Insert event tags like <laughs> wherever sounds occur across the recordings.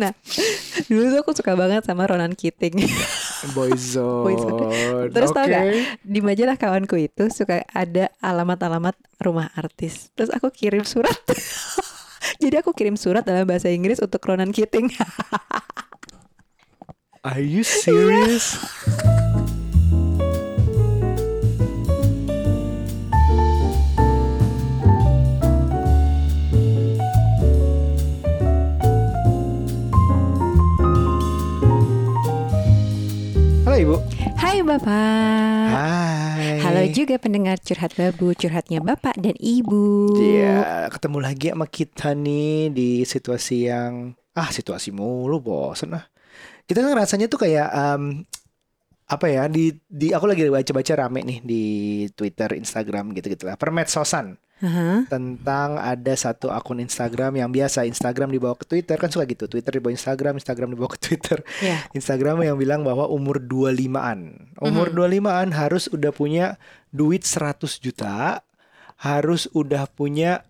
Nah, <laughs> dulu tuh aku suka banget sama Ronan Keating. <laughs> Boyzone. Boyzone. Terus tau Oke. gak di majalah kawanku itu suka ada alamat-alamat rumah artis. Terus aku kirim surat. <laughs> Jadi aku kirim surat dalam bahasa Inggris untuk Ronan Keating. Are you serious? Halo Ibu. Hai Bapak. Hai. Halo juga pendengar curhat babu, curhatnya Bapak dan Ibu. Iya, ketemu lagi sama kita nih di situasi yang ah situasi mulu bosen ah. Kita kan rasanya tuh kayak em, apa ya di di aku lagi baca-baca rame nih di Twitter, Instagram gitu-gitu lah. Permedsosan Aha. tentang ada satu akun Instagram yang biasa Instagram dibawa ke Twitter kan suka gitu. Twitter dibawa Instagram, Instagram dibawa ke Twitter. Ya. Instagram yang bilang bahwa umur 25-an. Umur 25-an harus udah punya duit 100 juta, harus udah punya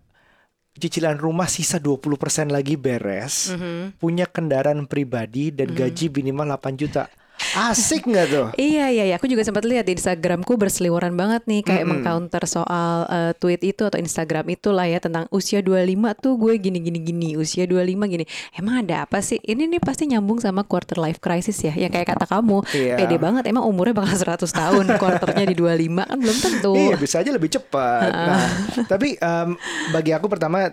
cicilan rumah sisa 20% lagi beres, Mhm. punya kendaraan pribadi dan gaji minimal 8 juta. Asik nggak tuh? Iya iya iya, aku juga sempat lihat di Instagramku berseliweran banget nih kayak Mm-mm. mengcounter soal eh, tweet itu atau Instagram itu lah ya tentang usia 25 tuh gue gini gini gini, usia 25 gini. Emang ada apa sih? Ini nih pasti nyambung sama quarter life crisis ya. Yang kayak kata kamu, Iya. pede banget emang umurnya bakal 100 tahun, quarternya di 25 kan belum tentu. Iya bisa aja lebih cepat. Nah, tapi em, bagi aku pertama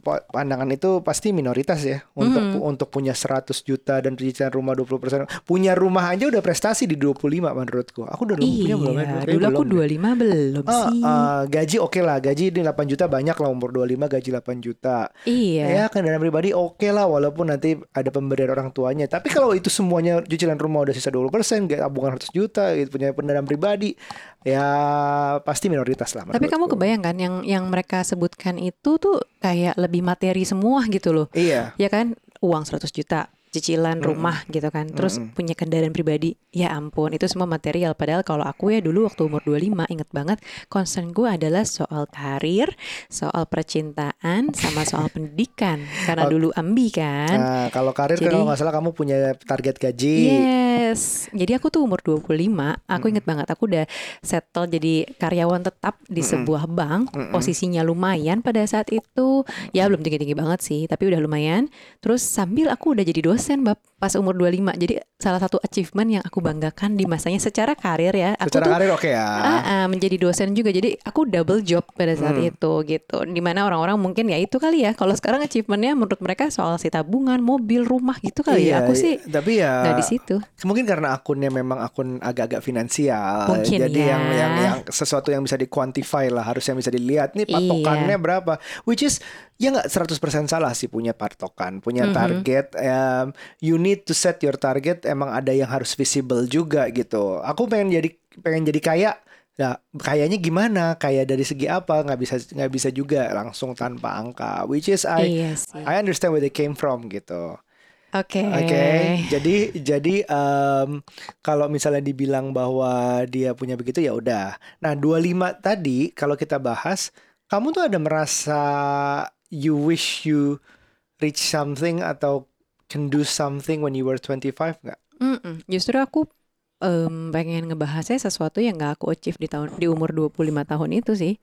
po- pandangan itu pasti minoritas ya untuk untuk punya 100 juta dan cicilan rumah 20%. Punya rumah aja udah prestasi di 25 menurutku. Aku udah punya belum ya? Iya, dulu aku belum deh. 25 belum Ah, sih. ah, gaji oke lah, gaji di 8 juta banyak lah umur 25 gaji 8 juta. Iya. Ya kendaraan pribadi oke lah walaupun nanti ada pemberian orang tuanya. Tapi kalau itu semuanya cicilan rumah udah sisa 20%, gak tabungan 100 juta, gitu, punya kendaraan pribadi, ya pasti minoritas lah. Tapi kamu kebayang kan yang yang mereka sebutkan itu tuh kayak lebih materi semua gitu loh. Iya. Ya kan uang 100 juta cicilan rumah gitu kan terus punya kendaraan pribadi ya ampun itu semua material. Padahal kalau aku ya dulu waktu umur 25 inget banget concern gue adalah soal karir soal percintaan sama soal <laughs> pendidikan. Karena dulu ambi kan. Nah, kalau karir Jadi- kalau nggak salah kamu punya target gaji. Yes, jadi aku tuh umur 25, aku inget banget aku udah settle jadi karyawan tetap di sebuah bank, posisinya lumayan pada saat itu, ya belum tinggi-tinggi banget sih, tapi udah lumayan. Terus sambil aku udah jadi dosen bab pas umur 25. Jadi salah satu achievement yang aku banggakan di masanya secara karir ya. Aku Secara tuh karir oke ya. Ah, ah, menjadi dosen juga jadi aku double job pada saat Hmm. itu gitu di mana orang-orang mungkin ya itu kali ya kalau sekarang achievementnya menurut mereka soal si tabungan mobil rumah gitu kali ya Iya, aku sih tapi ya nggak di situ Mungkin karena akunnya memang akun agak-agak finansial. Mungkin Jadi ya. yang yang yang sesuatu yang bisa dikuantify lah, harusnya bisa dilihat nih Iya. patokannya berapa. Which is ya nggak 100% salah sih punya patokan, punya Mhm. target. Um, you need to set your target. Emang ada yang harus visible juga gitu. Aku pengen jadi pengen jadi kaya. Nah, kayaknya gimana? Kayak dari segi apa? Nggak bisa nggak bisa juga langsung tanpa angka. Which is I iya sih I understand where they came from gitu. oke Oke, jadi jadi em, kalau misalnya dibilang bahwa dia punya begitu ya udah. Nah, 25 tadi kalau kita bahas, kamu tuh ada merasa you wish you reach something atau can do something when you were 25 nggak? Mm-mm. justru aku em, pengen ngebahasnya sesuatu yang gak aku achieve di tahun di umur 25 tahun itu sih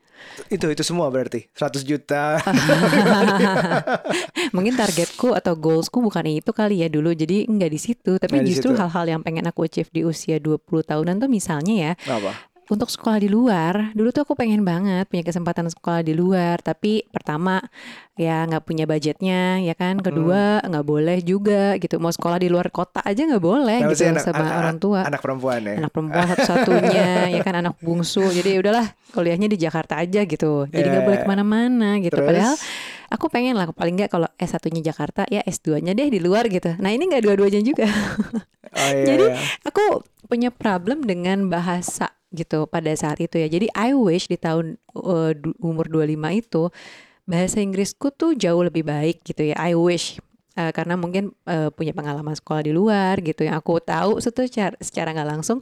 Itu itu semua berarti 100 juta. <laughs> mungkin targetku atau goalsku bukan itu kali ya dulu jadi nggak di situ tapi Nggak di justru hal-hal yang pengen aku achieve di usia 20 tahunan tuh misalnya ya Apa? Untuk sekolah di luar dulu tuh aku pengen banget punya kesempatan sekolah di luar. Tapi pertama ya nggak punya budgetnya ya kan? Kedua nggak boleh juga gitu. Mau sekolah di luar kota aja nggak boleh Kenapa gitu anak- sama anak- orang tua. Anak perempuan ya. anak perempuan satu-satunya <laughs> ya kan? Anak bungsu. Jadi ya udahlah kuliahnya di Jakarta aja gitu. Jadi nggak boleh ya. ke mana-mana gitu. Terus? padahal aku pengen lah paling nggak kalau S1-nya Jakarta ya S2-nya deh di luar gitu. Nah ini nggak dua-duanya juga. Oh, iya, <laughs> Jadi iya. aku punya problem dengan bahasa gitu pada saat itu ya. Jadi I wish di tahun uh, umur 25 itu bahasa Inggrisku tuh jauh lebih baik gitu ya. I wish Uh, karena mungkin uh, punya pengalaman sekolah di luar gitu yang aku tahu secara secara nggak langsung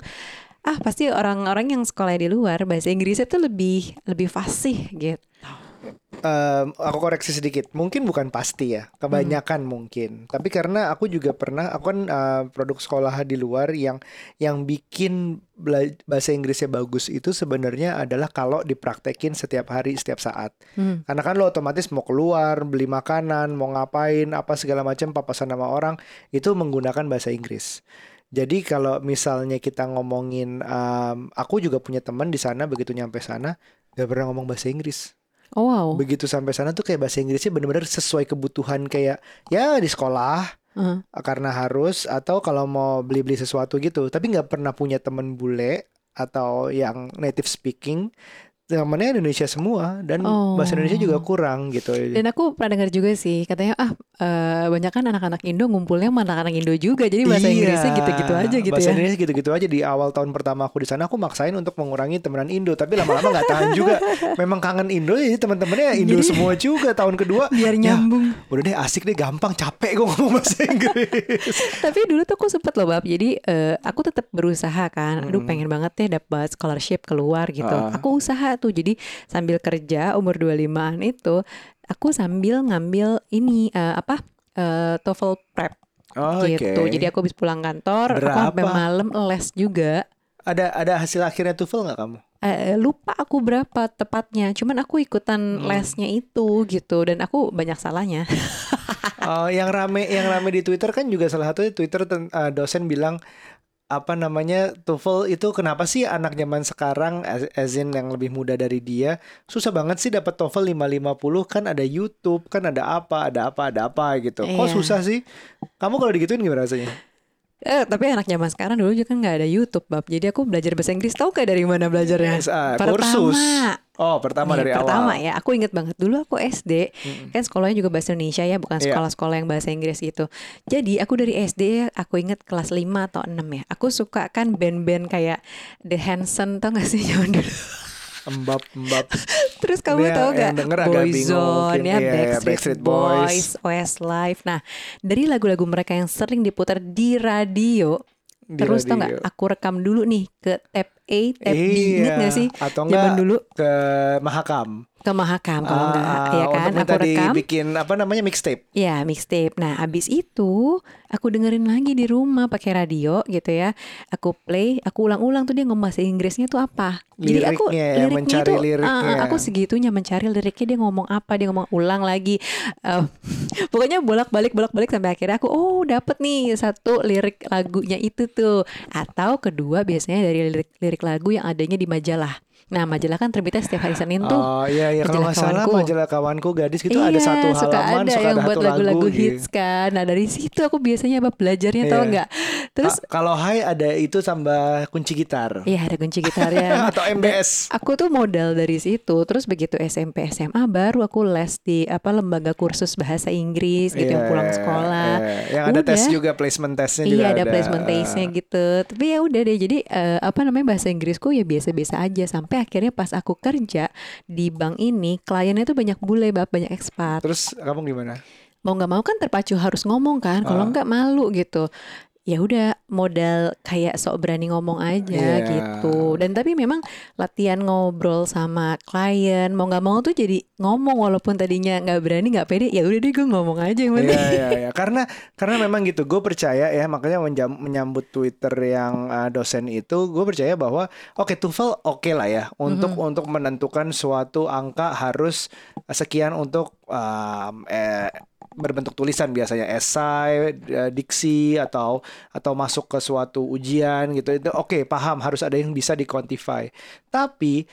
ah pasti orang-orang yang sekolah di luar bahasa Inggrisnya tuh lebih lebih fasih gitu. Em, aku koreksi sedikit. Mungkin bukan pasti ya, kebanyakan mungkin. Tapi karena aku juga pernah, aku kan eh, produk sekolah di luar yang yang bikin bahasa Inggrisnya bagus itu sebenarnya adalah kalau dipraktekin setiap hari, setiap saat. Hmm. Karena kan lo otomatis mau keluar, beli makanan, mau ngapain, apa segala macam, papasan sama orang itu menggunakan bahasa Inggris. Jadi kalau misalnya kita ngomongin, em, aku juga punya teman di sana begitu nyampe sana gak pernah ngomong bahasa Inggris. Oh wow. Begitu sampai sana tuh kayak bahasa Inggrisnya bener-bener sesuai kebutuhan kayak ya di sekolah Heeh. karena harus atau kalau mau beli-beli sesuatu gitu. Tapi nggak pernah punya temen bule atau yang native speaking. Temennya Indonesia semua dan Oh. bahasa Indonesia juga kurang gitu. Dan aku pernah dengar juga sih, katanya ah eh, banyak kan anak-anak Indo ngumpulnya sama anak-anak Indo juga, jadi bahasa Iya, Inggrisnya gitu-gitu aja gitu bahasa ya. Indonesia gitu-gitu aja di awal tahun pertama aku di sana aku maksain untuk mengurangi temenan Indo tapi lama-lama nggak tahan juga <laughs> memang kangen Indo jadi teman-temannya Indo Jadi- semua juga tahun kedua <laughs> Biar ya, nyambung. udah deh asik deh gampang capek gue ngomong bahasa Inggris <laughs> Tapi dulu tuh aku sempet loh bab, jadi eh, aku tetap berusaha kan. Aduh pengen banget deh dapat scholarship keluar gitu. Ah. Aku usaha tuh, jadi sambil kerja umur 25an itu, aku sambil ngambil ini eh, apa eh, TOEFL prep gitu. Jadi aku habis pulang kantor, aku sampai Berapa? malam les juga. ada ada hasil akhirnya TOEFL nggak kamu Eh, lupa aku berapa tepatnya, cuman aku ikutan Hmm. lesnya itu gitu dan aku banyak salahnya. <laughs> Oh, yang rame yang rame di Twitter kan juga salah satu Twitter ten- eh, dosen bilang apa namanya TOEFL itu kenapa sih anak zaman sekarang as, as in yang lebih muda dari dia susah banget sih dapat TOEFL 550 kan ada YouTube kan ada apa ada apa ada apa gitu kok Iya. susah sih kamu kalau digituin gimana rasanya Eh, tapi anak zaman sekarang dulu juga kan nggak ada YouTube, Bab. Jadi aku belajar bahasa Inggris tahu gak dari mana belajarnya? SA, Pertama. kursus oh pertama Nih, dari pertama awal ya, aku inget banget dulu aku SD Mm-mm. kan sekolahnya juga bahasa Indonesia ya, bukan Iya. sekolah-sekolah yang bahasa Inggris gitu. Jadi aku dari SD aku inget kelas 5 atau 6 ya. Aku suka kan band-band kayak The Hanson tau gak sih zaman dulu. embab embab <laughs> Terus kamu Dia tahu yang gak Boyzone ya, Iya, iya, Backstreet, Backstreet Boys. Boys, Westlife. Nah, dari lagu-lagu mereka yang sering diputar di radio, Di terus tau radio. nggak? Aku rekam dulu nih ke tape A, tape B, inget Iya. gak sih? atau Zaman enggak dulu ke Mahakam ke Mahakam kalau nggak, Ah, ya kan? untuk Aku rekam. dibikin apa namanya mixtape Ya mixtape. Nah abis itu aku dengerin lagi di rumah pakai radio gitu ya. Aku play, aku ulang-ulang tuh dia ngomong bahasa Inggrisnya tuh apa. Jadi aku Liriknya ya, mencari tuh, liriknya. ah, aku segitunya mencari liriknya dia ngomong apa, dia ngomong ulang lagi. Eh, <laughs> pokoknya bolak-balik bolak-balik sampai akhirnya aku oh dapet nih satu lirik lagunya itu tuh. Atau kedua biasanya dari lirik lirik lagu yang adanya di majalah. Nah majalah kan terbitnya setiap hari Senin tuh. Oh iya iya kalau nggak salah majalah kawanku gadis gitu iya, ada satu suka halaman ada suka yang ada buat lagu-lagu lagu hits gitu. kan. Nah dari situ aku biasanya apa belajarnya tau Iya. nggak? Terus Ka- kalau Hai ada itu tambah kunci gitar iya ada kunci gitarnya. <laughs> atau MBS. aku tuh modal dari situ. Terus begitu SMP SMA baru aku les di apa lembaga kursus bahasa Inggris gitu yang Iya, pulang sekolah. iya. Yang ada tes Udah. juga placement testnya juga Iya ada placement taste-nya gitu. Tapi ya udah deh. Jadi eh, apa namanya bahasa Inggrisku ya biasa-biasa aja sampai akhirnya pas aku kerja di bank ini kliennya tuh banyak bule, bab banyak ekspat. Terus kamu gimana? mau nggak mau kan terpacu harus ngomong kan kalau Ah. nggak malu gitu ya udah modal kayak sok berani ngomong aja Iya. gitu dan tapi memang latihan ngobrol sama klien mau nggak mau tuh jadi ngomong walaupun tadinya nggak berani nggak pede ya udah deh gue ngomong aja yang penting Iya iya iya. Karena karena memang gitu. Gue percaya ya makanya menjam- menyambut Twitter yang uh, dosen itu, gue percaya bahwa oke TOEFL oke lah ya untuk Mhm. untuk menentukan suatu angka harus sekian untuk um, eh, berbentuk tulisan biasanya esai, eh, diksi atau atau masuk ke suatu ujian gitu. Itu oke paham harus ada yang bisa dikuantify. Tapi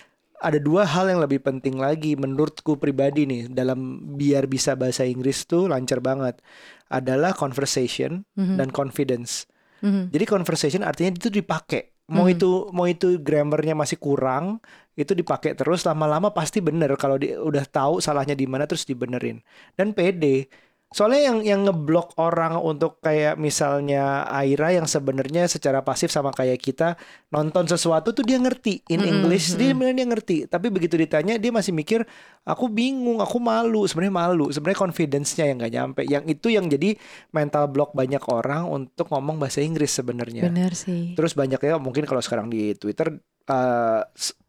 ada dua hal yang lebih penting lagi menurutku pribadi nih dalam biar bisa bahasa Inggris tuh lancar banget adalah conversation Mhm, dan confidence. mhm. Jadi conversation artinya itu dipakai. Mau Mhm. itu mau itu grammarnya masih kurang, itu dipakai terus lama-lama pasti bener kalau di, udah tahu salahnya di mana terus dibenerin. Dan pede. Soalnya yang yang ngeblok orang untuk kayak misalnya Aira yang sebenarnya secara pasif sama kayak kita nonton sesuatu tuh dia ngerti. In English dia mm-mm. bilang dia ngerti. Tapi begitu ditanya dia masih mikir aku bingung aku malu. Sebenarnya malu. Sebenarnya confidence-nya yang nggak nyampe. Yang itu yang jadi mental block banyak orang untuk ngomong bahasa Inggris sebenarnya. Benar sih. Terus banyak ya mungkin kalau sekarang di Twitter uh,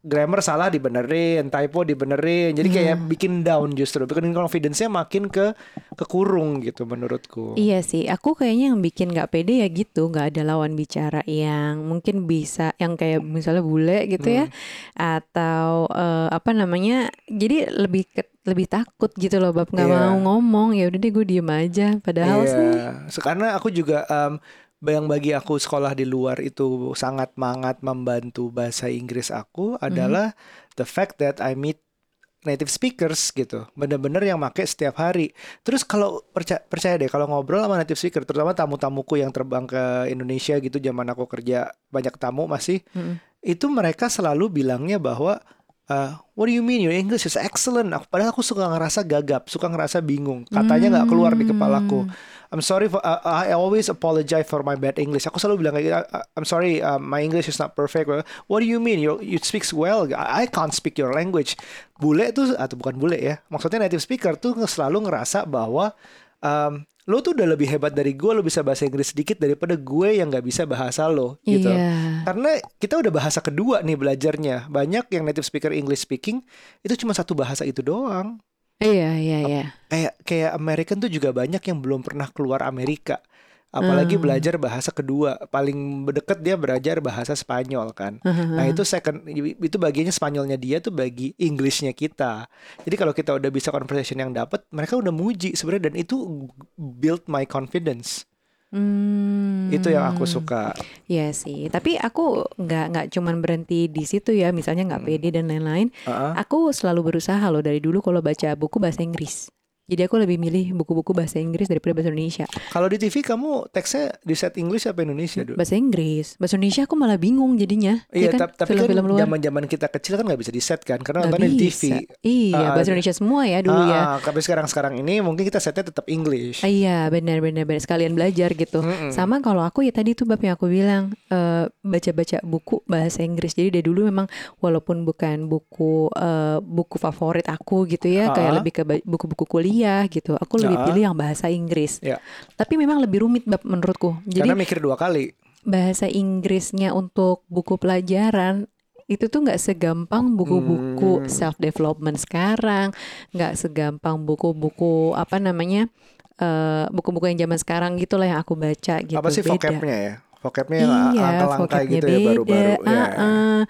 grammar salah dibenerin, typo dibenerin. Jadi kayak Hmm. bikin down justru, bikin confidence-nya makin ke kekurung gitu menurutku. Iya sih, aku kayaknya yang bikin nggak pede ya gitu, nggak ada lawan bicara yang mungkin bisa, yang kayak misalnya bule gitu ya, atau eh, apa namanya, jadi lebih ke- lebih takut gitu loh, bab nggak Iya. mau ngomong, ya udah deh gue diem aja. Padahal sih, Iya, So, karena aku juga em, yang bagi aku sekolah di luar itu sangat mangat membantu bahasa Inggris aku adalah the fact that I meet native speakers gitu, bener-bener yang make setiap hari. Terus kalau percaya, percaya deh kalau ngobrol sama native speaker, terutama tamu-tamuku yang terbang ke Indonesia gitu, zaman aku kerja banyak tamu masih, Mm-mm. itu mereka selalu bilangnya bahwa uh, What do you mean? Your English is excellent. Aku, padahal aku suka ngerasa gagap, suka ngerasa bingung. Katanya nggak keluar di kepalaku. I'm sorry for uh, I always apologize for my bad English. Aku selalu bilang kayak gitu, "I- I'm sorry uh, my English is not perfect. What do you mean? You you speak well. I, I can't speak your language. Bule tuh atau bukan bule ya. Maksudnya native speaker tuh selalu ngerasa bahwa um, lo tuh udah lebih hebat dari gue, lo bisa bahasa Inggris sedikit daripada gue yang nggak bisa bahasa lo gitu. iya, Karena kita udah bahasa kedua nih belajarnya. Banyak yang native speaker English speaking itu cuma satu bahasa itu doang. iya, iya, iya. Kayak kayak American tuh juga banyak yang belum pernah keluar Amerika. Apalagi Hmm. belajar bahasa kedua. Paling deket dia belajar bahasa Spanyol kan. Nah itu second itu bagiannya Spanyolnya dia tuh bagi Englishnya kita. Jadi kalau kita udah bisa conversation yang dapat, mereka udah muji sebenarnya dan itu build my confidence. Hmm. Itu yang aku suka. Iya sih, tapi aku nggak nggak cuman berhenti di situ ya, misalnya nggak pede dan lain-lain. Heeh. Aku selalu berusaha loh dari dulu kalau baca buku bahasa Inggris. Jadi aku lebih milih buku-buku bahasa Inggris daripada bahasa Indonesia. Kalau di TV kamu teksnya di set English apa Indonesia dulu? Bahasa Inggris, bahasa Indonesia aku malah bingung jadinya. Iya, Ya tap- tapi kan zaman-zaman kita kecil kan nggak bisa di set kan, karena nontonnya di TV. Iya, Ah, bahasa Indonesia semua ya dulu ya. Ah, tapi sekarang-sekarang ini mungkin kita setnya tetap English. Ah, Iya benar-benar benar sekalian belajar gitu. Mm-mm. Sama kalau aku ya tadi tuh bab yang aku bilang eh, baca-baca buku bahasa Inggris. Jadi dari dulu memang walaupun bukan buku eh, buku favorit aku gitu ya, kayak Ah. lebih ke buku-buku kuliah gitu. Aku lebih Ah. pilih yang bahasa Inggris. Ya. Tapi memang lebih rumit bab menurutku. Jadi Karena mikir dua kali. bahasa Inggrisnya untuk buku pelajaran itu tuh nggak segampang buku-buku Hmm. self development sekarang, nggak segampang buku-buku apa namanya eh, buku-buku yang zaman sekarang gitulah yang aku baca gitu. Apa sih vocabnya ya? Vocabnya Iya, angka-langka vocabnya gitu ya beda. baru-baru. Ya. Ah, ah.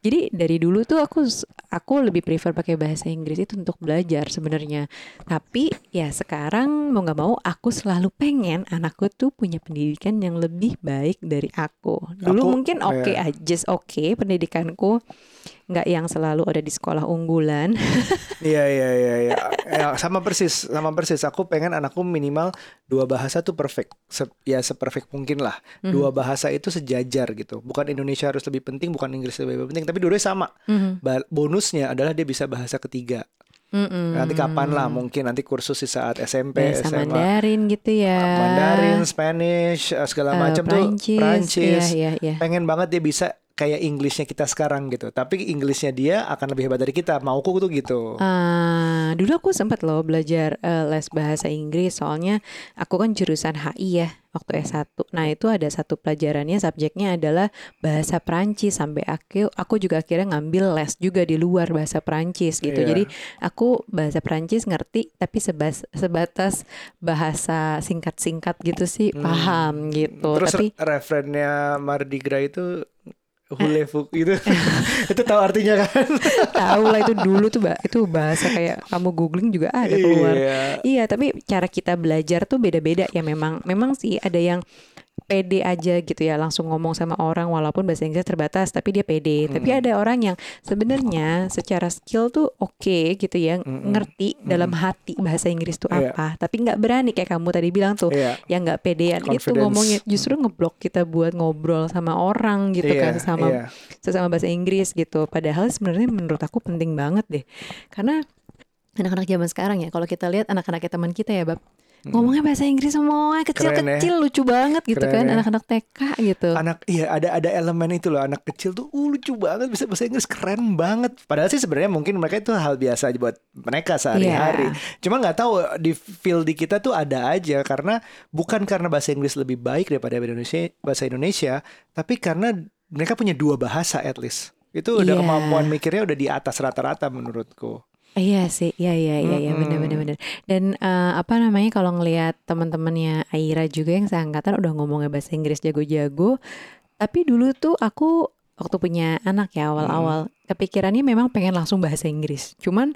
Jadi dari dulu tuh aku aku lebih prefer pakai bahasa Inggris itu untuk belajar sebenarnya. Tapi ya sekarang mau nggak mau aku selalu pengen anakku tuh punya pendidikan yang lebih baik dari aku. Dulu Aku- mungkin oke iya. aja, oke pendidikanku nggak yang selalu ada di sekolah unggulan. <laughs> Iya iya iya iya. Ya, sama persis, sama persis. Aku pengen anakku minimal dua bahasa tuh perfect. Se ya seperfect mungkin lah. Mhm. Dua bahasa itu sejajar gitu. Bukan Indonesia harus lebih penting, bukan Inggris lebih penting, tapi dua sama. Mhm. Ba- bonusnya adalah dia bisa bahasa ketiga. Mm-mm. Nanti kapan lah mungkin nanti kursus di saat SMP, bahasa SMA. Mandarin gitu ya. Mandarin, Spanish, eh, segala Eh, macam tuh Prancis. Iya, iya, iya. Pengen banget dia bisa kayak Inggrisnya kita sekarang gitu. Tapi Inggrisnya dia akan lebih hebat dari kita. Mauku tuh gitu. Ah, dulu aku sempat loh belajar eh, les bahasa Inggris soalnya aku kan jurusan HI ya waktu S1. Nah, itu ada satu pelajarannya subjeknya adalah bahasa Prancis sampai aku aku juga akhirnya ngambil les juga di luar bahasa Prancis gitu. Iya. Jadi aku bahasa Prancis ngerti tapi sebas, sebatas bahasa singkat-singkat gitu sih Hmm. paham gitu. Terus tapi re- referennya Mardi Gras itu Hulefuk gitu. <laughs> itu tahu artinya kan? <laughs> tahu lah itu dulu tuh Mbak, itu bahasa kayak kamu googling juga ada keluar. Iya. Iya, tapi cara kita belajar tuh beda-beda ya memang. Memang sih ada yang pede aja gitu ya langsung ngomong sama orang walaupun bahasa Inggris terbatas tapi dia pede. Tapi Hmm. ada orang yang sebenarnya secara skill tuh oke gitu ya, Mm-mm. ngerti dalam hati bahasa Inggris tuh Iya. apa, tapi nggak berani kayak kamu tadi bilang tuh. Iya. Yang nggak pedean itu Confidence. ngomongnya justru ngeblok kita buat ngobrol sama orang gitu Iya, kan sesama iya. sesama bahasa Inggris gitu. Padahal sebenarnya menurut aku penting banget deh. Karena anak-anak zaman sekarang ya, kalau kita lihat anak-anak teman kita ya, Bab, ngomongnya bahasa Inggris semua, kecil-kecil lucu banget gitu Keren kan, ya. anak-anak TK gitu. Anak iya ada ada elemen itu loh anak kecil tuh uh, lucu banget bisa bahasa Inggris keren banget. Padahal sih sebenarnya mungkin mereka itu hal biasa aja buat mereka sehari-hari. Iya. Cuma nggak tahu di feel di kita tuh ada aja karena bukan karena bahasa Inggris lebih baik daripada Indonesia bahasa Indonesia, tapi karena mereka punya dua bahasa at least. Itu udah Iya. kemampuan mikirnya udah di atas rata-rata menurutku. Iya sih, iya iya iya iya benar benar Mm-mm. benar. Dan eh, apa namanya kalau ngelihat teman-temannya Aira juga yang seangkatan udah ngomongnya bahasa Inggris jago-jago. Tapi dulu tuh aku waktu punya anak ya awal-awal kepikirannya memang pengen langsung bahasa Inggris. Cuman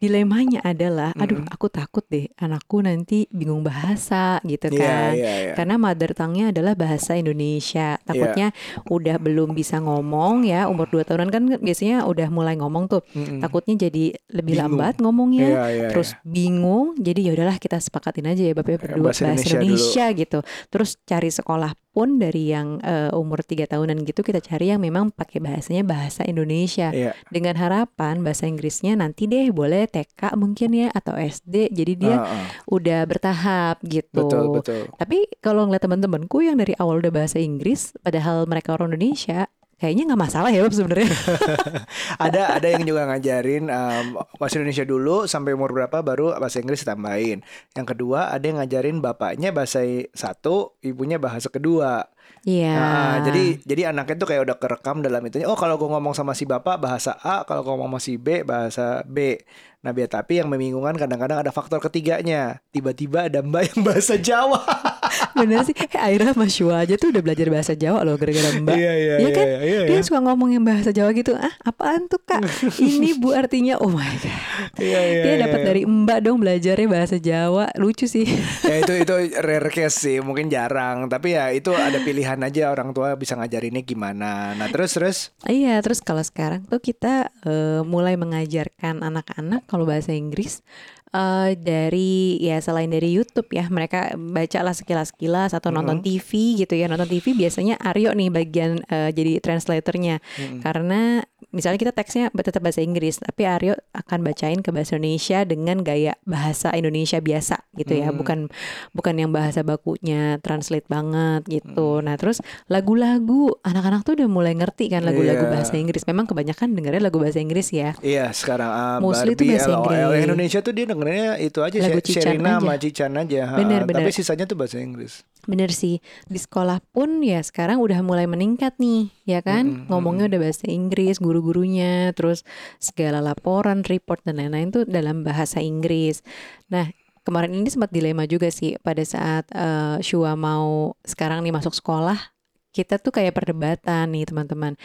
dilemanya adalah, aduh Mm-mm. aku takut deh anakku nanti bingung bahasa gitu Iya, kan. iya, iya. Karena mother tongue-nya adalah bahasa Indonesia. Takutnya udah belum bisa ngomong ya, umur 2 tahunan kan biasanya udah mulai ngomong tuh. Mm-mm. Takutnya jadi lebih Bingung. lambat ngomongnya, Iya, iya, terus bingung. Jadi ya udahlah kita sepakatin aja ya Bapak berdua bahasa bahasa, Indonesia Indonesia, gitu. Terus cari sekolah pun dari yang eh, umur 3 tahunan gitu kita cari yang memang pakai bahasanya bahasa Indonesia. Iya. Dengan harapan bahasa Inggrisnya nanti deh boleh TK mungkin ya atau SD. Jadi dia Ah, ah. udah bertahap gitu. betul betul. Tapi kalau ngeliat teman-temanku yang dari awal udah bahasa Inggris, padahal mereka orang Indonesia, kayaknya nggak masalah ya sebenarnya. <laughs> ada ada yang juga ngajarin um, bahasa Indonesia dulu sampai umur berapa baru bahasa Inggris ditambahin. Yang kedua ada yang ngajarin bapaknya bahasa satu, ibunya bahasa kedua. Iya. Nah, jadi jadi anaknya tuh kayak udah kerekam dalam itunya. Oh kalau gue ngomong sama si bapak bahasa A, kalau gue ngomong sama si B bahasa B. Nah biar tapi yang membingungkan kadang-kadang ada faktor ketiganya. Tiba-tiba ada mbak yang bahasa Jawa. <laughs> bener sih. Eh, Aira sama Shua aja tuh udah belajar bahasa Jawa loh gara-gara Mbak. Iya iya Iya kan? iya, iya, Dia iya. suka ngomong yang bahasa Jawa gitu. Ah, apaan tuh kak? Ini bu artinya. Oh my god. Iya, iya, Dia iya, dapat iya. dari Mbak dong belajarnya bahasa Jawa. Lucu sih. ya itu itu rare case sih mungkin jarang tapi ya itu ada pilihan aja orang tua bisa ngajarinnya gimana nah terus terus Iya, terus kalau sekarang tuh kita eh, mulai mengajarkan anak-anak kalau bahasa Inggris eh, dari ya selain dari YouTube ya, mereka bacalah sekilas-kilas atau nonton TV gitu ya. Nonton TV biasanya Aryo nih bagian eh, jadi translatornya. Karena misalnya kita teksnya tetap bahasa Inggris, tapi Aryo akan bacain ke bahasa Indonesia dengan gaya bahasa Indonesia biasa gitu ya, bukan bukan yang bahasa bakunya translate banget gitu. Nah, terus lagu-lagu anak-anak tuh udah mulai ngerti kan lagu-lagu Iya. bahasa Inggris. Memang kebanyakan dengarnya lagu bahasa Inggris ya. Iya sekarang ah, Mostly Barbie, bahasa LOL. Inggris. Indonesia tuh dia dengernya itu aja Lagu Cican Sherina aja. sama Cican aja ha. Bener, Tapi sisanya tuh bahasa Inggris Bener sih, di sekolah pun ya sekarang udah mulai meningkat nih, ya kan? Mm-mm, Ngomongnya udah bahasa Inggris, guru-gurunya, terus segala laporan, report dan lain-lain tuh dalam bahasa Inggris. Nah, kemarin ini sempat dilema juga sih pada saat eh, Shua mau sekarang nih masuk sekolah, kita tuh kayak perdebatan nih teman-teman.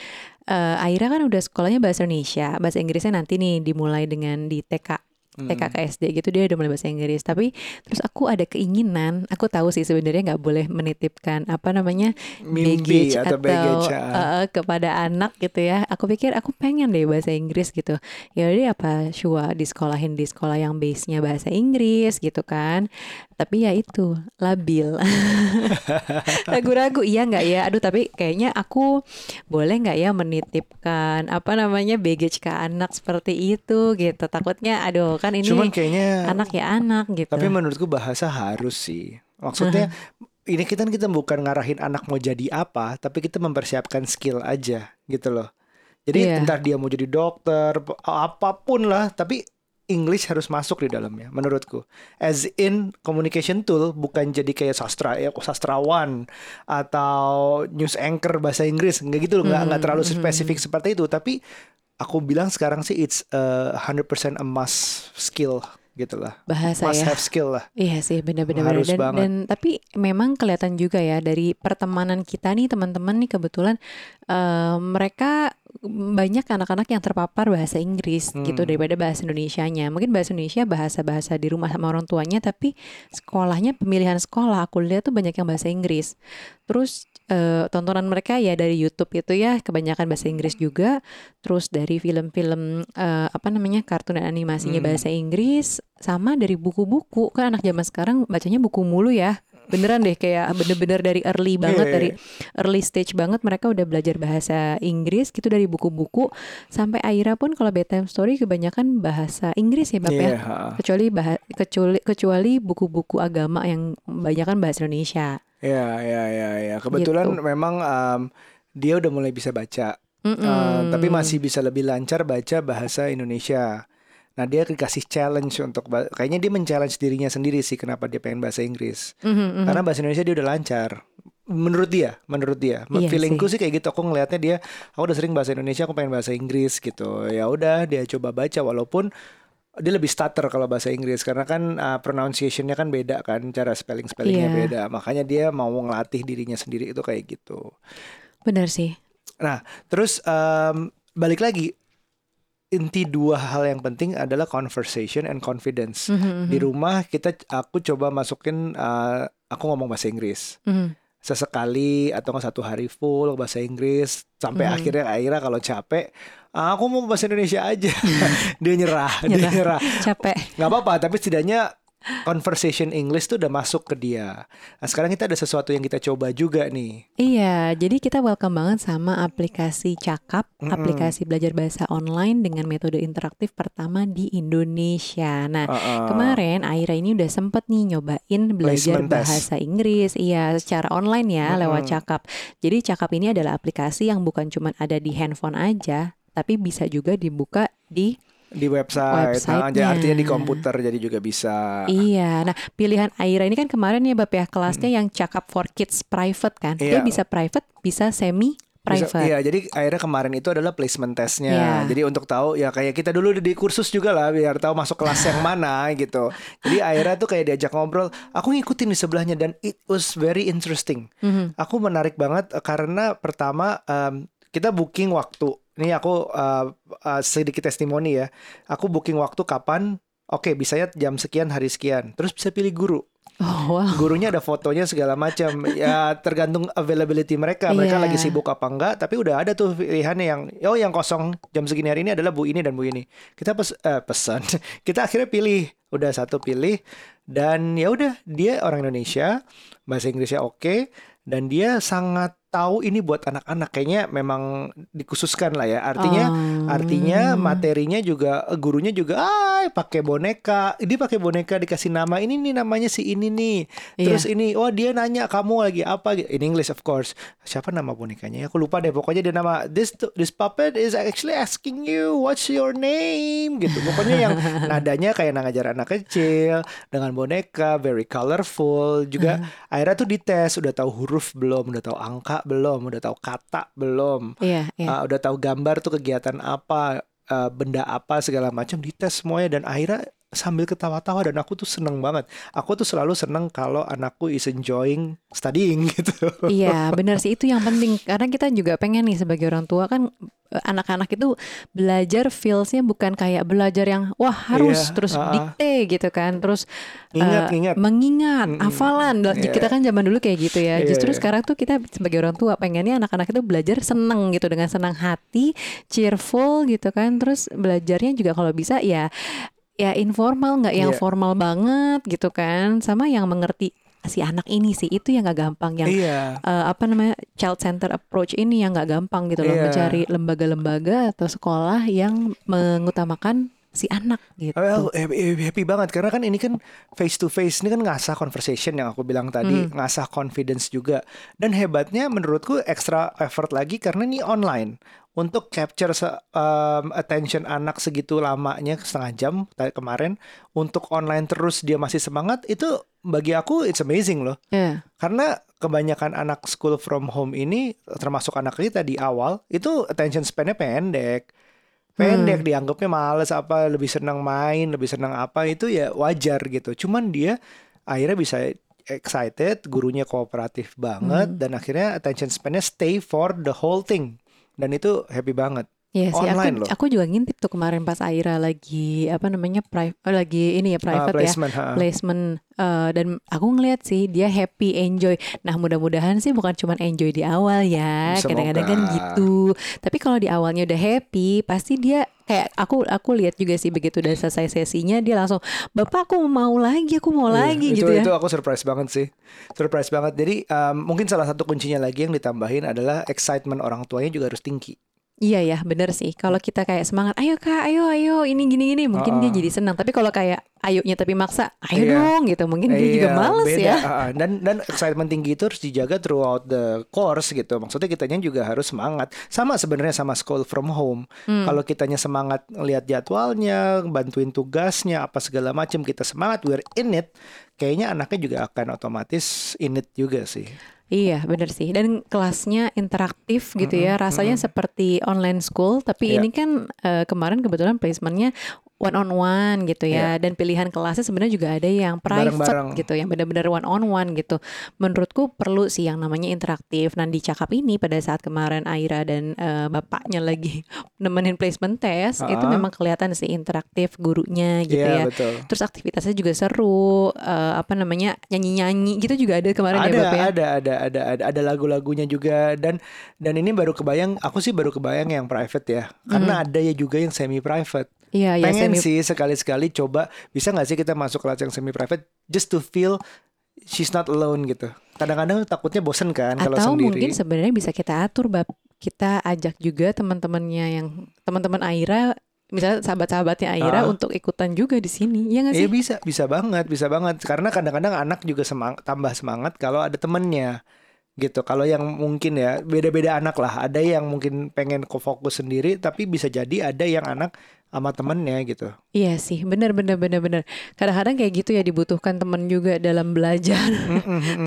Eh Aira kan udah sekolahnya bahasa Indonesia, bahasa Inggrisnya nanti nih dimulai dengan di TK. TK ke SD gitu dia udah mulai bahasa Inggris. Tapi terus aku ada keinginan aku tahu sih sebenarnya nggak boleh menitipkan apa namanya Mimpi baggage atau baggage uh, uh, kepada anak gitu ya. Aku pikir aku pengen deh bahasa Inggris gitu. Ya udah apa Shua disekolahin di sekolah yang base nya bahasa Inggris gitu kan. Tapi ya itu labil. <laughs> Ragu-ragu iya nggak ya? Aduh tapi kayaknya aku boleh nggak ya menitipkan apa namanya baggage ke anak seperti itu gitu. Takutnya aduh kan ini Cuman kayaknya anak ya anak gitu. Tapi menurutku bahasa harus sih. Maksudnya ini kita kita bukan ngarahin anak mau jadi apa Tapi kita mempersiapkan skill aja gitu loh. Jadi Iya. entar dia mau jadi dokter Apa pun lah Tapi English harus masuk di dalamnya menurutku. As in communication tool bukan jadi kayak sastra ya sastrawan atau news anchor bahasa Inggris nggak gitu loh nggak nggak terlalu spesifik seperti itu. Tapi aku bilang sekarang sih it's a 100% a must skill gitu lah bahasa must ya have skill lah Iya sih benar-benar Harus dan, banget. dan tapi memang kelihatan juga ya dari pertemanan kita nih teman-teman nih kebetulan eh, mereka banyak anak-anak yang terpapar bahasa Inggris gitu Hmm. daripada bahasa Indonesianya. Mungkin bahasa Indonesia bahasa-bahasa di rumah sama orang tuanya tapi sekolahnya pemilihan sekolah aku lihat tuh banyak yang bahasa Inggris. Terus eh, tontonan mereka ya dari YouTube itu ya kebanyakan bahasa Inggris juga. Terus dari film-film eh, apa namanya kartun dan animasinya Hmm. bahasa Inggris sama dari buku-buku kan anak zaman sekarang bacanya buku mulu ya beneran deh kayak bener-bener dari early banget Iya, dari early stage banget mereka udah belajar bahasa Inggris gitu dari buku-buku sampai Aira pun kalau bedtime story kebanyakan bahasa Inggris ya Bap ya Iya, kecuali bah kecuali kecuali buku-buku agama yang banyak kan bahasa Indonesia Iya, iya, iya, iya. Kebetulan Gitu. memang um, dia udah mulai bisa baca, Mm-mm. Uh, tapi masih bisa lebih lancar baca bahasa Indonesia. Nah, dia dikasih challenge untuk kayaknya dia men-challenge dirinya sendiri sih kenapa dia pengen bahasa Inggris. Mhm, mhm. Karena bahasa Indonesia dia udah lancar. menurut dia, menurut dia, Iya feelingku sih. sih kayak gitu. Aku ngelihatnya dia, aku udah sering bahasa Indonesia, aku pengen bahasa Inggris gitu. Ya udah, dia coba baca walaupun dia lebih stutter kalau bahasa Inggris karena kan uh, pronunciation-nya kan beda kan, cara spelling spellingnya Iya. beda. Makanya dia mau ngelatih dirinya sendiri itu kayak gitu. Benar sih. Nah, terus em, balik lagi inti dua hal yang penting adalah conversation and confidence. Mhm, Di mhm, rumah kita aku coba masukin uh, aku ngomong bahasa Inggris. mhm. Sesekali atau satu hari full bahasa Inggris sampai Mhm. akhirnya akhirnya kalau capek "Ah, aku mau bahasa Indonesia aja. <laughs> dia nyerah, dia Nyerah. nyerah. Capek. nggak apa-apa, tapi setidaknya conversation English tuh udah masuk ke dia. Nah, sekarang kita ada sesuatu yang kita coba juga nih. Iya, jadi kita welcome banget sama aplikasi Cakap, Mm-mm. aplikasi belajar bahasa online dengan metode interaktif pertama di Indonesia. Nah, Uh-uh. kemarin Aira ini udah sempet nih nyobain belajar Placement test. bahasa Inggris, iya secara online ya lewat Mm-mm. Cakap. Jadi Cakap ini adalah aplikasi yang bukan cuma ada di handphone aja, tapi bisa juga dibuka di di website, Nah, jadi artinya di komputer jadi juga bisa. Iya, nah pilihan Aira ini kan kemarin ya Bab ya kelasnya yang cakap for kids private kan. Iya. Dia bisa private, bisa semi Bisa- private. iya, jadi akhirnya kemarin itu adalah placement testnya. Iya. Jadi untuk tahu ya kayak kita dulu di kursus juga lah biar tahu masuk kelas yang <laughs> mana gitu. Jadi akhirnya tuh kayak diajak ngobrol, aku ngikutin di sebelahnya dan it was very interesting. Mhm. Aku menarik banget eh, karena pertama em, kita booking waktu. Ini aku eh, eh, sedikit testimoni ya. Aku booking waktu kapan? Oke, bisanya jam sekian hari sekian. Terus bisa pilih guru. Oh wow. gurunya ada fotonya segala macam ya tergantung availability mereka mereka Iya. lagi sibuk apa enggak tapi udah ada tuh pilihannya yang oh yang kosong jam segini hari ini adalah bu ini dan bu ini kita pes eh, pesan <laughs> kita akhirnya pilih udah satu pilih dan ya udah dia orang Indonesia bahasa Inggrisnya oke dan dia sangat tahu ini buat anak-anak kayaknya memang dikhususkan lah ya artinya Oh. Artinya materinya juga gurunya juga ah pakai boneka. Dia pakai boneka dikasih nama ini nih namanya si ini nih. Iya. Terus ini oh dia nanya kamu lagi apa in English of course. Siapa nama bonekanya? ya? Aku lupa deh pokoknya dia nama this this puppet is actually asking you what's your name gitu. Pokoknya yang <laughs> nadanya kayak ngajar anak kecil dengan boneka very colorful juga akhirnya tuh dites udah tahu huruf belum, udah tahu angka belum, udah tahu kata belum. Iya, iya. Uh, udah tahu gambar tuh kegiatan apa, uh, benda apa segala macam dites semuanya dan akhirnya sambil ketawa-tawa dan aku tuh seneng banget. Aku tuh selalu seneng kalau anakku is enjoying studying <laughs> gitu. Iya, benar sih itu yang penting karena kita juga pengen nih sebagai orang tua kan eh, anak-anak itu belajar feelsnya bukan kayak belajar yang wah harus Iya, terus ah. dikte gitu kan, terus Ingat, eh, ingat. mengingat, Mm-mm. hafalan. Dan Iya. Kita kan zaman dulu kayak gitu ya. Iya, Justru iya. sekarang tuh kita sebagai orang tua pengennya anak-anak itu belajar seneng gitu dengan senang hati, cheerful gitu kan. Terus belajarnya juga kalau bisa ya ya informal nggak yang Iya. formal banget gitu kan, sama yang mengerti si anak ini sih itu yang nggak gampang yang Iya. eh, apa namanya child center approach ini yang nggak gampang gitu loh Iya. mencari lembaga-lembaga atau sekolah yang mengutamakan si anak gitu. Well, happy, happy banget karena kan ini kan face to face ini kan ngasah conversation yang aku bilang tadi, Hmm. ngasah confidence juga. Dan hebatnya menurutku extra effort lagi karena ini online. Untuk capture se- um, attention anak segitu lamanya setengah jam kemarin untuk online terus dia masih semangat itu bagi aku it's amazing loh. Iya. Karena kebanyakan anak school from home ini termasuk anak kita di awal itu attention span-nya pendek. Pendek dianggapnya males apa lebih senang main, lebih senang apa itu ya wajar gitu. Cuman dia akhirnya bisa excited, gurunya kooperatif banget dan akhirnya attention span-nya stay for the whole thing. Dan itu happy banget. Iya sih, Online aku loh. aku juga ngintip tuh kemarin pas Aira lagi apa namanya pri- oh, lagi ini ya Uh, private ya placement, ha. placement eh, dan aku ngeliat sih dia happy enjoy. Nah mudah-mudahan sih bukan cuma enjoy di awal ya, kadang-kadang kan gitu. Tapi kalau di awalnya udah happy, pasti dia kayak aku aku lihat juga sih begitu udah selesai sesinya dia langsung bapak aku mau lagi, aku mau Iya, lagi itu, gitu ya. Itu aku surprise banget sih. Surprise banget. Jadi um, mungkin salah satu kuncinya lagi yang ditambahin adalah excitement orang tuanya juga harus tinggi. Iya ya, bener sih. Kalau kita kayak semangat, ayo kak, ayo, ayo, ini gini gini, mungkin dia Uh-uh. jadi senang. Tapi kalau kayak ayonya tapi maksa, ayo Iya. dong gitu, mungkin dia juga Iya, males beda. ya. Ah. Dan dan excitement tinggi itu harus dijaga throughout the course gitu. Maksudnya kitanya juga harus semangat. Sama sebenarnya sama school from home. Hmm. Kalau kitanya semangat ngelihat jadwalnya, bantuin tugasnya apa segala macam kita semangat we're in it, kayaknya anaknya juga akan otomatis in it juga sih. Iya, bener sih. Dan kelasnya interaktif gitu ya. Rasanya seperti online school, tapi Iya. ini kan eh, kemarin kebetulan placementnya one on one gitu ya. Dan pilihan kelasnya sebenarnya juga ada yang private Iya. Bareng-bareng. gitu, yang benar-benar one on one gitu. Menurutku perlu sih yang namanya interaktif. Nah di Cakap ini pada saat kemarin Aira dan eh, bapaknya lagi <laughs> nemenin placement test, itu Ah. memang kelihatan sih interaktif gurunya gitu Iya ya. betul. Terus aktivitasnya juga seru, eh, apa namanya nyanyi-nyanyi gitu juga ada kemarin ada, ya Bab ya. ada, ada, ada, ada, ada lagu-lagunya juga dan dan ini baru kebayang, aku sih baru kebayang yang private ya, karena ada ya juga yang semi private. Iya, ya Pengen semi sih sekali-sekali coba bisa nggak sih kita masuk kelas yang semi private just to feel she's not alone gitu. Kadang-kadang takutnya bosen kan kalau atau sendiri. mungkin sebenarnya bisa kita atur bab kita ajak juga teman-temannya yang teman-teman Aira misalnya sahabat-sahabatnya Aira Ah. untuk ikutan juga di sini ya nggak Iya sih bisa, bisa banget, bisa banget. Karena kadang-kadang anak juga semang, tambah semangat kalau ada temennya gitu. Kalau yang mungkin ya beda-beda anak lah. Ada yang mungkin pengen fokus sendiri, tapi bisa jadi ada yang anak sama temennya gitu. iya sih benar benar benar benar kadang-kadang kayak gitu ya dibutuhkan teman juga dalam belajar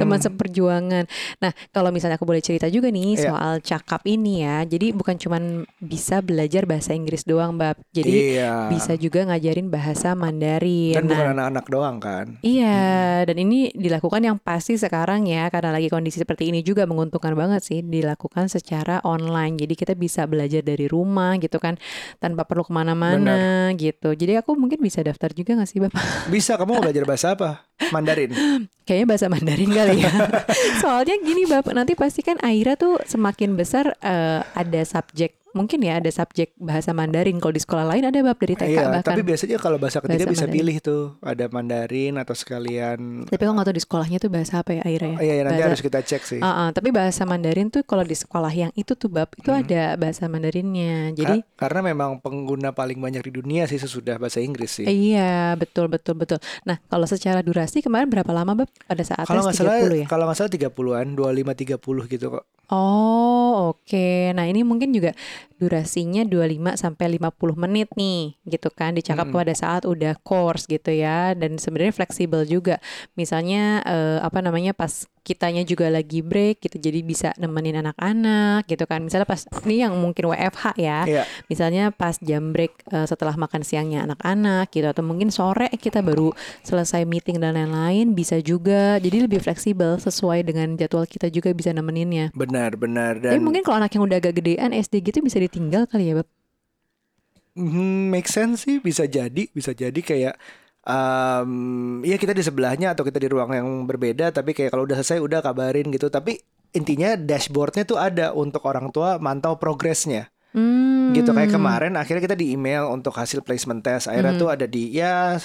teman seperjuangan nah kalau misalnya aku boleh cerita juga nih Iya. soal cakap ini ya jadi bukan cuman bisa belajar bahasa Inggris doang bab jadi iya. bisa juga ngajarin bahasa Mandarin Dan Nah, bukan anak-anak doang kan. Iya, dan ini dilakukan yang pasti sekarang ya karena lagi kondisi seperti ini juga menguntungkan banget sih dilakukan secara online. Jadi kita bisa belajar dari rumah gitu kan tanpa perlu ke mana-mana gitu. Jadi aku mungkin bisa daftar juga gak sih bapak? <laughs> Bisa, kamu mau belajar bahasa apa? Mandarin. Kayaknya bahasa Mandarin kali ya. <laughs> Soalnya gini bapak, nanti pasti kan Aira tuh semakin besar eh, ada subjek mungkin ya ada subjek bahasa Mandarin. Kalau di sekolah lain ada bab dari TK Iya, bahkan. tapi biasanya kalau bahasa ketiga Bahasa bisa Mandarin. pilih tuh. Ada Mandarin atau sekalian. Tapi aku nggak tahu di sekolahnya tuh bahasa apa ya Aira ya. Oh, iya, nanti Bahasa- harus kita cek sih. Ah, ah, tapi bahasa Mandarin tuh kalau di sekolah yang itu tuh bab itu ada bahasa Mandarinnya. Jadi Ka- karena memang pengguna paling banyak di dunia sih sesudah bahasa Inggris sih. iya betul betul betul. Nah kalau secara durasi kemarin berapa lama bab pada saat Kalau nggak salah, 30 ya? kalau nggak salah 30-an, 25 30 gitu kok. Oh oke. Nah ini mungkin juga durasinya 25 sampai 50 menit nih gitu kan dicakap Mm-mm. pada saat udah course gitu ya dan sebenarnya fleksibel juga. Misalnya eh, apa namanya pas kitanya juga lagi break gitu jadi bisa nemenin anak-anak gitu kan. Misalnya pas ini yang mungkin WFH ya. Iya. Misalnya pas jam break eh, setelah makan siangnya anak-anak gitu atau mungkin sore kita baru selesai meeting dan lain-lain bisa juga. Jadi lebih fleksibel sesuai dengan jadwal kita juga bisa nemeninnya. Benar, benar dan mungkin kalau anak yang udah agak gedean SD gitu bisa ditinggal kali ya, Bab. Hmm, make sense sih bisa jadi, bisa jadi kayak um, ya kita di sebelahnya atau kita di ruang yang berbeda tapi kayak kalau udah selesai udah kabarin gitu. Tapi intinya dashboardnya tuh ada untuk orang tua mantau progresnya. Hmm. gitu kayak kemarin akhirnya kita di email untuk hasil placement test akhirnya Hmm. tuh ada di ya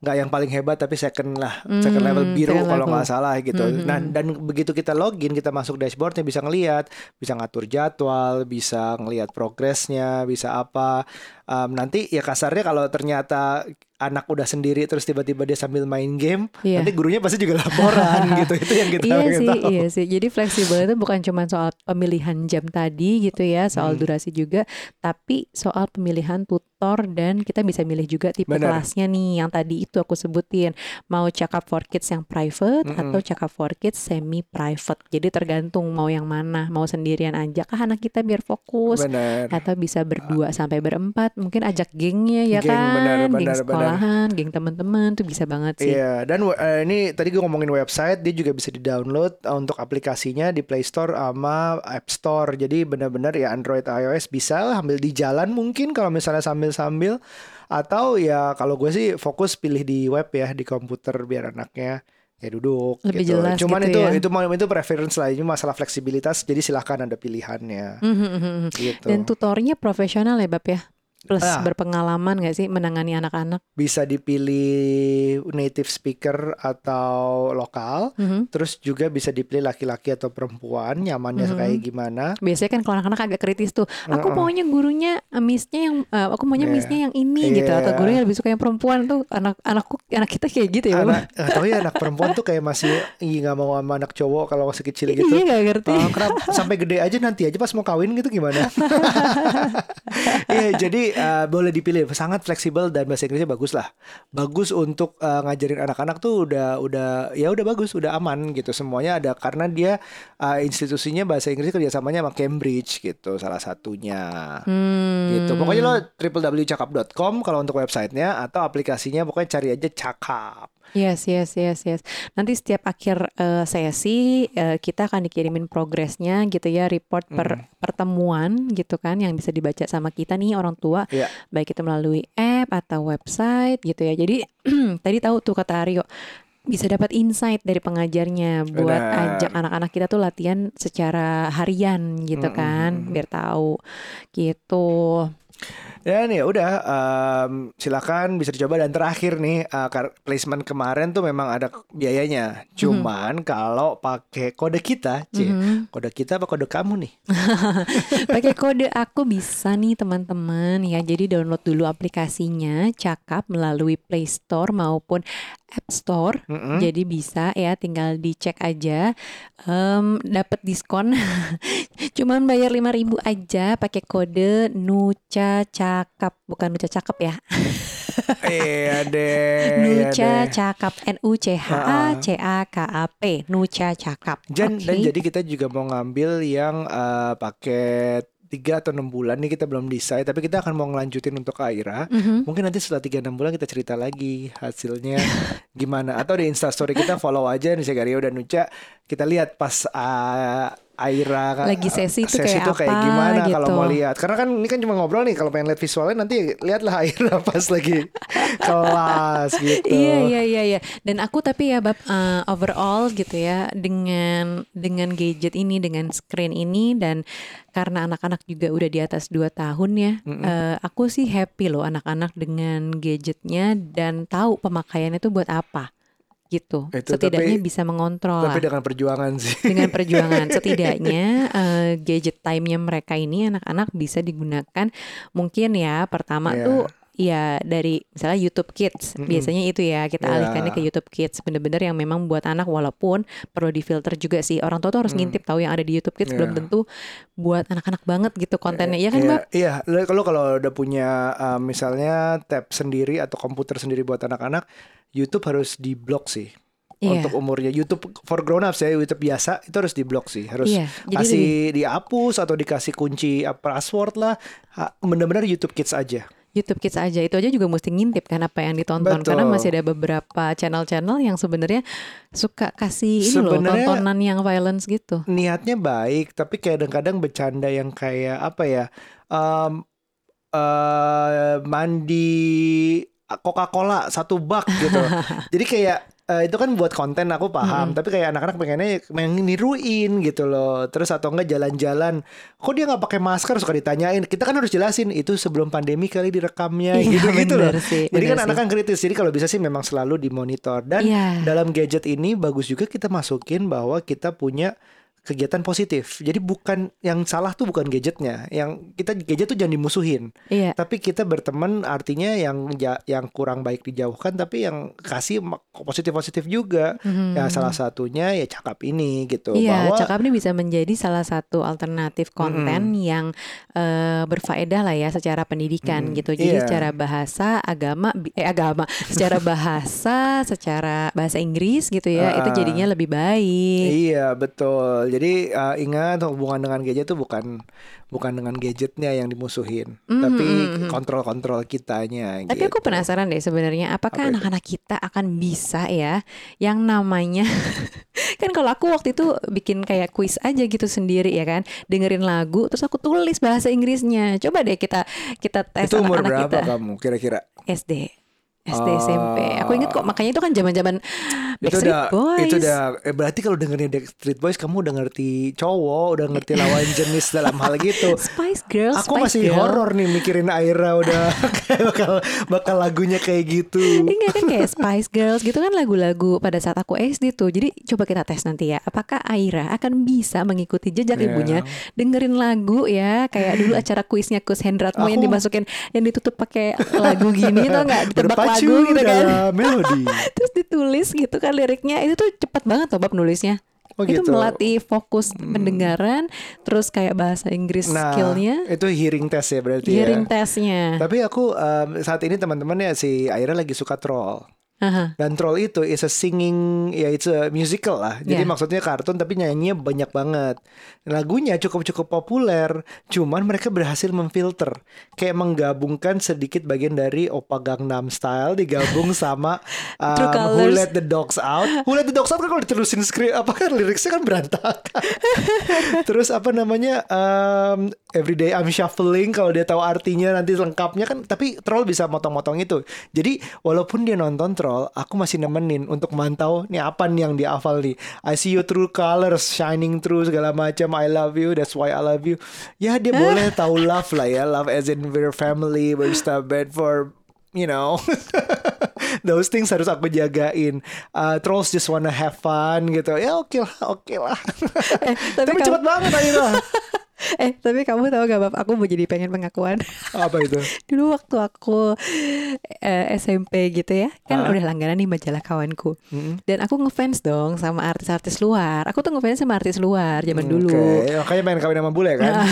nggak yang paling hebat tapi second lah second Hmm, level biru second kalau nggak salah gitu Hmm, nah hmm. dan begitu kita login kita masuk dashboardnya bisa ngelihat bisa ngatur jadwal bisa ngelihat progresnya bisa apa Um, nanti ya kasarnya kalau ternyata anak udah sendiri terus tiba-tiba dia sambil main game Iya. nanti gurunya pasti juga laporan <laughs> gitu itu yang kita Iya sih, tahu. iya sih. Jadi fleksibel itu bukan cuma soal pemilihan jam tadi gitu ya, soal Hmm. durasi juga, tapi soal pemilihan tutor dan kita bisa milih juga tipe Benar. kelasnya nih yang tadi itu aku sebutin. Mau cakap for kids yang private Mm-mm. atau cakap for kids semi private. Jadi tergantung mau yang mana, mau sendirian aja kah anak kita biar fokus benar atau bisa berdua sampai berempat mungkin ajak gengnya ya Geng, kan benar, geng benar, benar. Sekolahan geng teman-teman tuh bisa banget sih Iya, dan eh, ini tadi gue ngomongin website, dia juga bisa di-download eh, untuk aplikasinya di Play Store sama App Store. Jadi benar-benar ya Android, iOS bisa ambil di jalan mungkin kalau misalnya sambil-sambil atau ya kalau gue sih fokus pilih di web ya di komputer biar anaknya ya duduk Lebih gitu. jelas Cuman gitu itu ya. itu itu preference lah, ini masalah fleksibilitas. Jadi silahkan ada pilihannya Mhm. gitu. dan tutornya profesional ya bab ya plus Ah. berpengalaman gak sih menangani anak-anak Bisa dipilih native speaker atau lokal. Mhm. Terus juga bisa dipilih laki-laki atau perempuan, nyamannya Mhm. kayak gimana. biasanya kan kalau anak-anak agak kritis tuh aku maunya gurunya eh, missnya yang eh, aku maunya Iya. missnya yang ini gitu atau Iya. gurunya lebih suka yang perempuan tuh anak anakku anak kita kayak gitu ya? Anak, atau ya anak perempuan tuh kayak masih ih nggak mau sama anak cowok kalau masih kecil gitu. iya gak ngerti Oh, kenapa sampai gede aja nanti aja pas mau kawin gitu gimana? <laughs> Iya, jadi Jadi uh, boleh dipilih, sangat fleksibel dan bahasa Inggrisnya bagus lah. Bagus untuk uh, ngajarin anak-anak tuh udah udah ya udah bagus, udah aman gitu. Semuanya ada karena dia uh, institusinya bahasa Inggris kerjasamanya sama Cambridge gitu salah satunya. Hmm. Gitu. Pokoknya lo www.cakap.com kalau untuk websitenya atau aplikasinya pokoknya cari aja Cakap. Yes, yes, yes, yes. Nanti setiap akhir uh, sesi uh, kita akan dikirimin progresnya gitu ya, report per Mm. pertemuan gitu kan yang bisa dibaca sama kita nih orang tua, Iya. baik itu melalui app atau website gitu ya. Jadi <clears throat> tadi tahu tuh kata Aryo bisa dapat insight dari pengajarnya buat Benar. ajak anak-anak kita tuh latihan secara harian gitu Mm, kan, mm, mm. biar tahu gitu. Dan ya udah em, silakan bisa dicoba dan terakhir nih kar- placement kemarin tuh memang ada biayanya. Cuman kalau pakai kode kita, C, Mhm. kode kita apa kode kamu nih? <laughs> Pakai kode aku bisa nih teman-teman ya. Jadi download dulu aplikasinya Cakap melalui Play Store maupun App Store. Mm-mm. Jadi bisa ya tinggal dicek aja Em, dapat diskon. <laughs> Cuman bayar 5000 aja pakai kode Nuca Cakap, bukan Nuca Cakep ya. <laughs> Iya deh. iya Nuca. Cakap N U C H A C A K A P Nuca Cakap. Dan, dan Oke. jadi kita juga mau ngambil yang eh, paket tiga atau enam bulan nih kita belum decide tapi kita akan mau ngelanjutin untuk Aira Mhm. mungkin nanti setelah tiga enam bulan kita cerita lagi hasilnya gimana atau di instastory kita follow aja nih Gario dan Nuca kita lihat pas uh, Aira Lagi sesi itu sesi kayak tuh kayak apa gimana kalau gitu. mau lihat karena kan ini kan cuma ngobrol nih kalau pengen lihat visualnya nanti lihatlah Aira <laughs> pas lagi kelas gitu Iya iya iya iya. Dan aku tapi ya bab uh, overall gitu ya dengan dengan gadget ini dengan screen ini dan karena anak-anak juga udah di atas 2 tahun ya. Mm-mm. eh, aku sih happy loh anak-anak dengan gadgetnya dan tahu pemakaiannya itu buat apa gitu. Itu, Setidaknya tapi- bisa mengontrol tapi lah. dengan perjuangan sih dengan perjuangan <laughs> setidaknya eh, gadget time-nya mereka ini anak-anak bisa digunakan mungkin ya pertama Iya. tuh ya dari misalnya YouTube Kids Mm-mm. biasanya itu ya kita Iya. alihkannya ke YouTube Kids bener-bener yang memang buat anak walaupun perlu difilter juga sih orang tua tuh harus Hmm. ngintip tahu yang ada di YouTube Kids Iya. belum tentu buat anak-anak banget gitu kontennya ya kan Iya, Bab Iya, Lo- kalau kalau udah punya uh, misalnya tab sendiri atau komputer sendiri buat anak-anak, YouTube harus diblok sih. Iya. Untuk umurnya YouTube for grown ups ya, YouTube biasa itu harus diblok sih. Harus Iya, jadi kasih dihapus atau dikasih kunci uh, password lah. Ha, Bener-bener YouTube Kids aja. YouTube Kids aja itu aja juga mesti ngintip kan apa yang ditonton Betul. karena masih ada beberapa channel-channel yang sebenarnya suka kasih ini loh Sebenarnya- tontonan yang violence gitu. Niatnya baik, tapi kadang-kadang bercanda yang kayak apa ya? Um, eh, mandi Coca-Cola satu bak gitu. <laughs> Jadi kayak eh, itu kan buat konten aku paham, tapi kayak anak-anak pengennya pengen niruin gitu loh. Terus atau enggak jalan-jalan, kok dia nggak pakai masker suka ditanyain. Kita kan harus jelasin itu sebelum pandemi kali direkamnya Iya, gitu-gitu loh. sih, Jadi kan anak sih. kan kritis. Jadi kalau bisa sih memang selalu dimonitor dan Iya. dalam gadget ini bagus juga kita masukin bahwa kita punya kegiatan positif. Jadi bukan yang salah tuh bukan gadgetnya. Yang kita gadget tuh jangan dimusuhin. Iya. Tapi kita berteman artinya yang yang kurang baik dijauhkan tapi yang kasih positif-positif juga. Mhm. Ya salah satunya ya cakap ini gitu Iya, bahwa cakap ini bisa menjadi salah satu alternatif konten yang eh, berfaedah lah ya secara pendidikan Mm-mm. gitu. Jadi Iya. secara bahasa, agama, eh agama, secara <laughs> bahasa, secara bahasa Inggris gitu ya, itu Ah. jadinya lebih baik. Iya betul. Jadi uh, ingat hubungan dengan gadget itu bukan bukan dengan gadgetnya yang dimusuhin, Mhm, tapi mhm, mhm. kontrol-kontrol kitanya. Tapi aku gitu. penasaran deh sebenarnya Apa apakah itu? anak-anak kita akan bisa ya yang namanya <laughs> kan kalau aku waktu itu bikin kayak kuis aja gitu sendiri ya kan dengerin lagu terus aku tulis bahasa Inggrisnya coba deh kita kita tes Itu umur anak-anak berapa kita kamu kira-kira? SD SD Oh. SMP aku inget kok makanya itu kan zaman-zaman itu Backstreet udah Boys itu udah eh, berarti kalau dengerin Backstreet Boys kamu udah ngerti cowok udah ngerti lawan jenis dalam hal gitu <laughs> Spice Girls aku Spice masih Girl. horor nih mikirin Aira udah <laughs> kayak bakal bakal lagunya kayak gitu Enggak kan kayak <laughs> Spice Girls gitu kan lagu-lagu pada saat aku SD tuh. Jadi coba kita tes nanti ya. Apakah Aira akan bisa mengikuti jejak Iya. ibunya dengerin lagu ya kayak dulu acara kuisnya Kus Hendratmo yang Aku- dimasukin yang ditutup pakai lagu gini tau nggak ditebak lagu gitu kan. <laughs> melodi Terus ditulis gitu kan liriknya itu tuh cepet banget loh bab nulisnya. Oh, itu gitu. melatih fokus pendengaran, terus kayak bahasa Inggris Nah, skillnya, itu hearing test ya berarti hearing ya. testnya. Tapi aku em, saat ini teman-teman ya si Aira lagi suka troll. Aha. Dan troll itu is a singing ya it's a musical lah. Jadi Yeah. maksudnya kartun tapi nyanyinya banyak banget. Lagunya cukup-cukup populer, cuman mereka berhasil memfilter kayak menggabungkan sedikit bagian dari Opa Gangnam Style digabung sama <laughs> um, Who. Let the Dogs Out. Who Let the Dogs Out kan kalau diterusin skrip apa kan <laughs> liriknya kan berantakan. <laughs> Terus apa namanya um, Everyday I'm Shuffling kalau dia tahu artinya nanti lengkapnya kan tapi troll bisa motong-motong itu. Jadi walaupun dia nonton troll, aku masih nemenin untuk mantau nih apa nih yang dia hafal nih. I see you true colors shining through segala macam. I love you, that's why I love you. Ya dia boleh <laughs> tahu love lah ya, love as in we're family, we're bed for you know. <laughs> Those things harus aku jagain. Uh, trolls just wanna have fun gitu. Ya oke lah, oke lah. Eh, tapi Tapi kamu- cepet banget Aira. <laughs> <laughs> Eh, tapi kamu tahu gak, Bab? Aku mau jadi pengen pengakuan. Apa itu? <laughs> Dulu waktu aku eh, SMP gitu ya, kan Ah. udah langganan nih majalah kawanku. Dan aku ngefans dong sama artis-artis luar. Aku tuh ngefans sama artis luar zaman dulu. Oke, makanya main kawin sama bule kan. <laughs>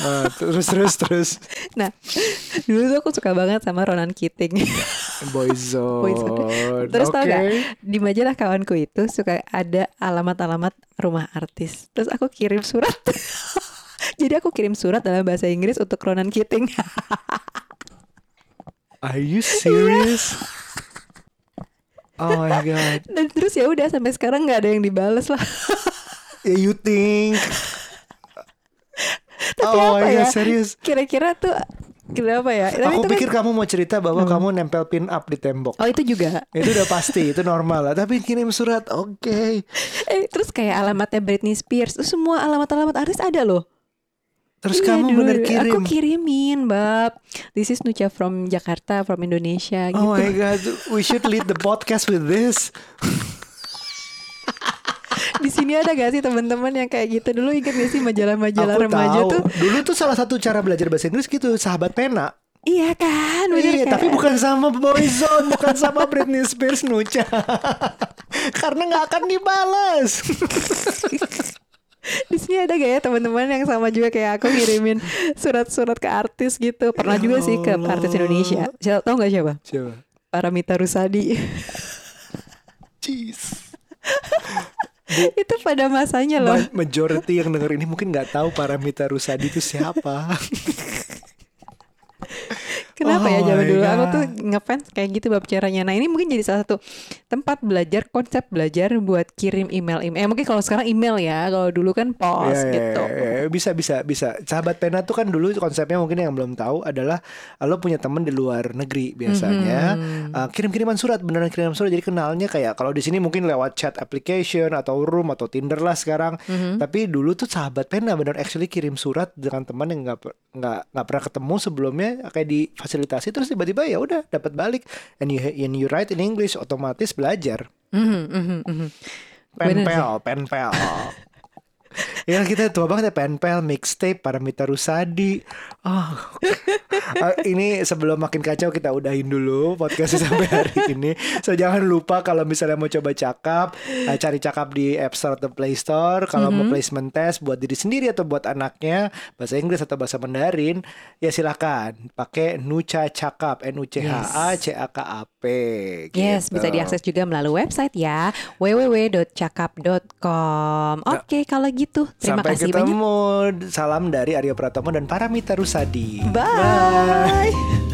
Ah, terus terus terus. Nah, dulu tuh aku suka banget sama Ronan Keating. Boyzone. Boyzone. Terus tau Oke. gak di majalah kawanku itu suka ada alamat-alamat rumah artis. Terus aku kirim surat. Jadi aku kirim surat dalam bahasa Inggris untuk Ronan Keating. <laughs> Are you serious? Oh my god. Dan terus ya udah sampai sekarang nggak ada yang dibales lah. Yeah, you think? <laughs> Tapi oh apa my ya? god, serius. Kira-kira tuh kenapa ya? Tapi Aku kan- pikir kamu mau cerita bahwa kamu nempel pin up di tembok. Oh itu juga. Itu udah pasti, itu normal lah. Tapi kirim surat, oke. Eh terus kayak alamatnya Britney Spears, semua alamat-alamat artis ada loh. Terus Iya, kamu dulu bener kirim. Aku kirimin, Bab. This is Nucha from Jakarta, from Indonesia gitu. Oh my god, we should lead the podcast with this. <laughs> Di sini ada gak sih teman-teman yang kayak gitu? Dulu inget gak sih majalah-majalah remaja tahu. tuh? Dulu tuh salah satu cara belajar bahasa Inggris gitu, sahabat pena. Iya kan, bener Iya, kan? tapi bukan sama Boyzone, bukan sama Britney Spears Nucha. <laughs> Karena nggak akan dibalas. <laughs> Di sini ada gak ya teman-teman yang sama juga kayak aku ngirimin surat-surat ke artis gitu. Pernah Ya juga sih ke artis Indonesia. Siapa tahu nggak siapa? Coba. Paramita Rusadi. Jeez. <laughs> itu pada masanya loh. Ma- majority yang denger ini mungkin nggak tahu Paramita Rusadi itu siapa. <laughs> Kenapa ya Oh zaman my dulu aku God. tuh ngefans kayak gitu bab caranya. Nah ini mungkin jadi salah satu tempat belajar konsep belajar buat kirim email email. Eh, mungkin kalau sekarang email ya, kalau dulu kan pos Ya, ya, gitu. ya, ya. bisa bisa bisa. Sahabat pena tuh kan dulu konsepnya mungkin yang belum tahu adalah lo punya teman di luar negeri biasanya Mhm. uh, kirim-kiriman surat beneran kirim surat jadi kenalnya kayak kalau di sini mungkin lewat chat application atau room atau Tinder lah sekarang. Mhm. Tapi dulu tuh sahabat pena bener actually kirim surat dengan teman yang nggak nggak nggak pernah ketemu sebelumnya kayak difasilitasi terus tiba-tiba ya udah dapat balik and you and you write in English otomatis belajar. Mhm, mhm, mhm. Bener sih. Penpel, penpel. <laughs> ya kita tua banget ya penpel, mixtape, Paramita Rusadi. Oh. <laughs> Ini sebelum makin kacau kita udahin dulu podcastnya <laughs> sampai hari ini. So jangan lupa kalau misalnya mau coba cakap, ah, cari cakap di App Store atau Play Store. Kalau mau placement test buat diri sendiri atau buat anaknya bahasa Inggris atau bahasa Mandarin, ya silakan pakai Nucha Cakap, N U C H A C A K A P. Yes, gitu. bisa diakses juga melalui website ya www.cakap.com. Oke, kalau gitu terima Sampai kasih banyak. ketemu. Salam dari Aryo Pratomo dan Paramita Rusadi. Bye.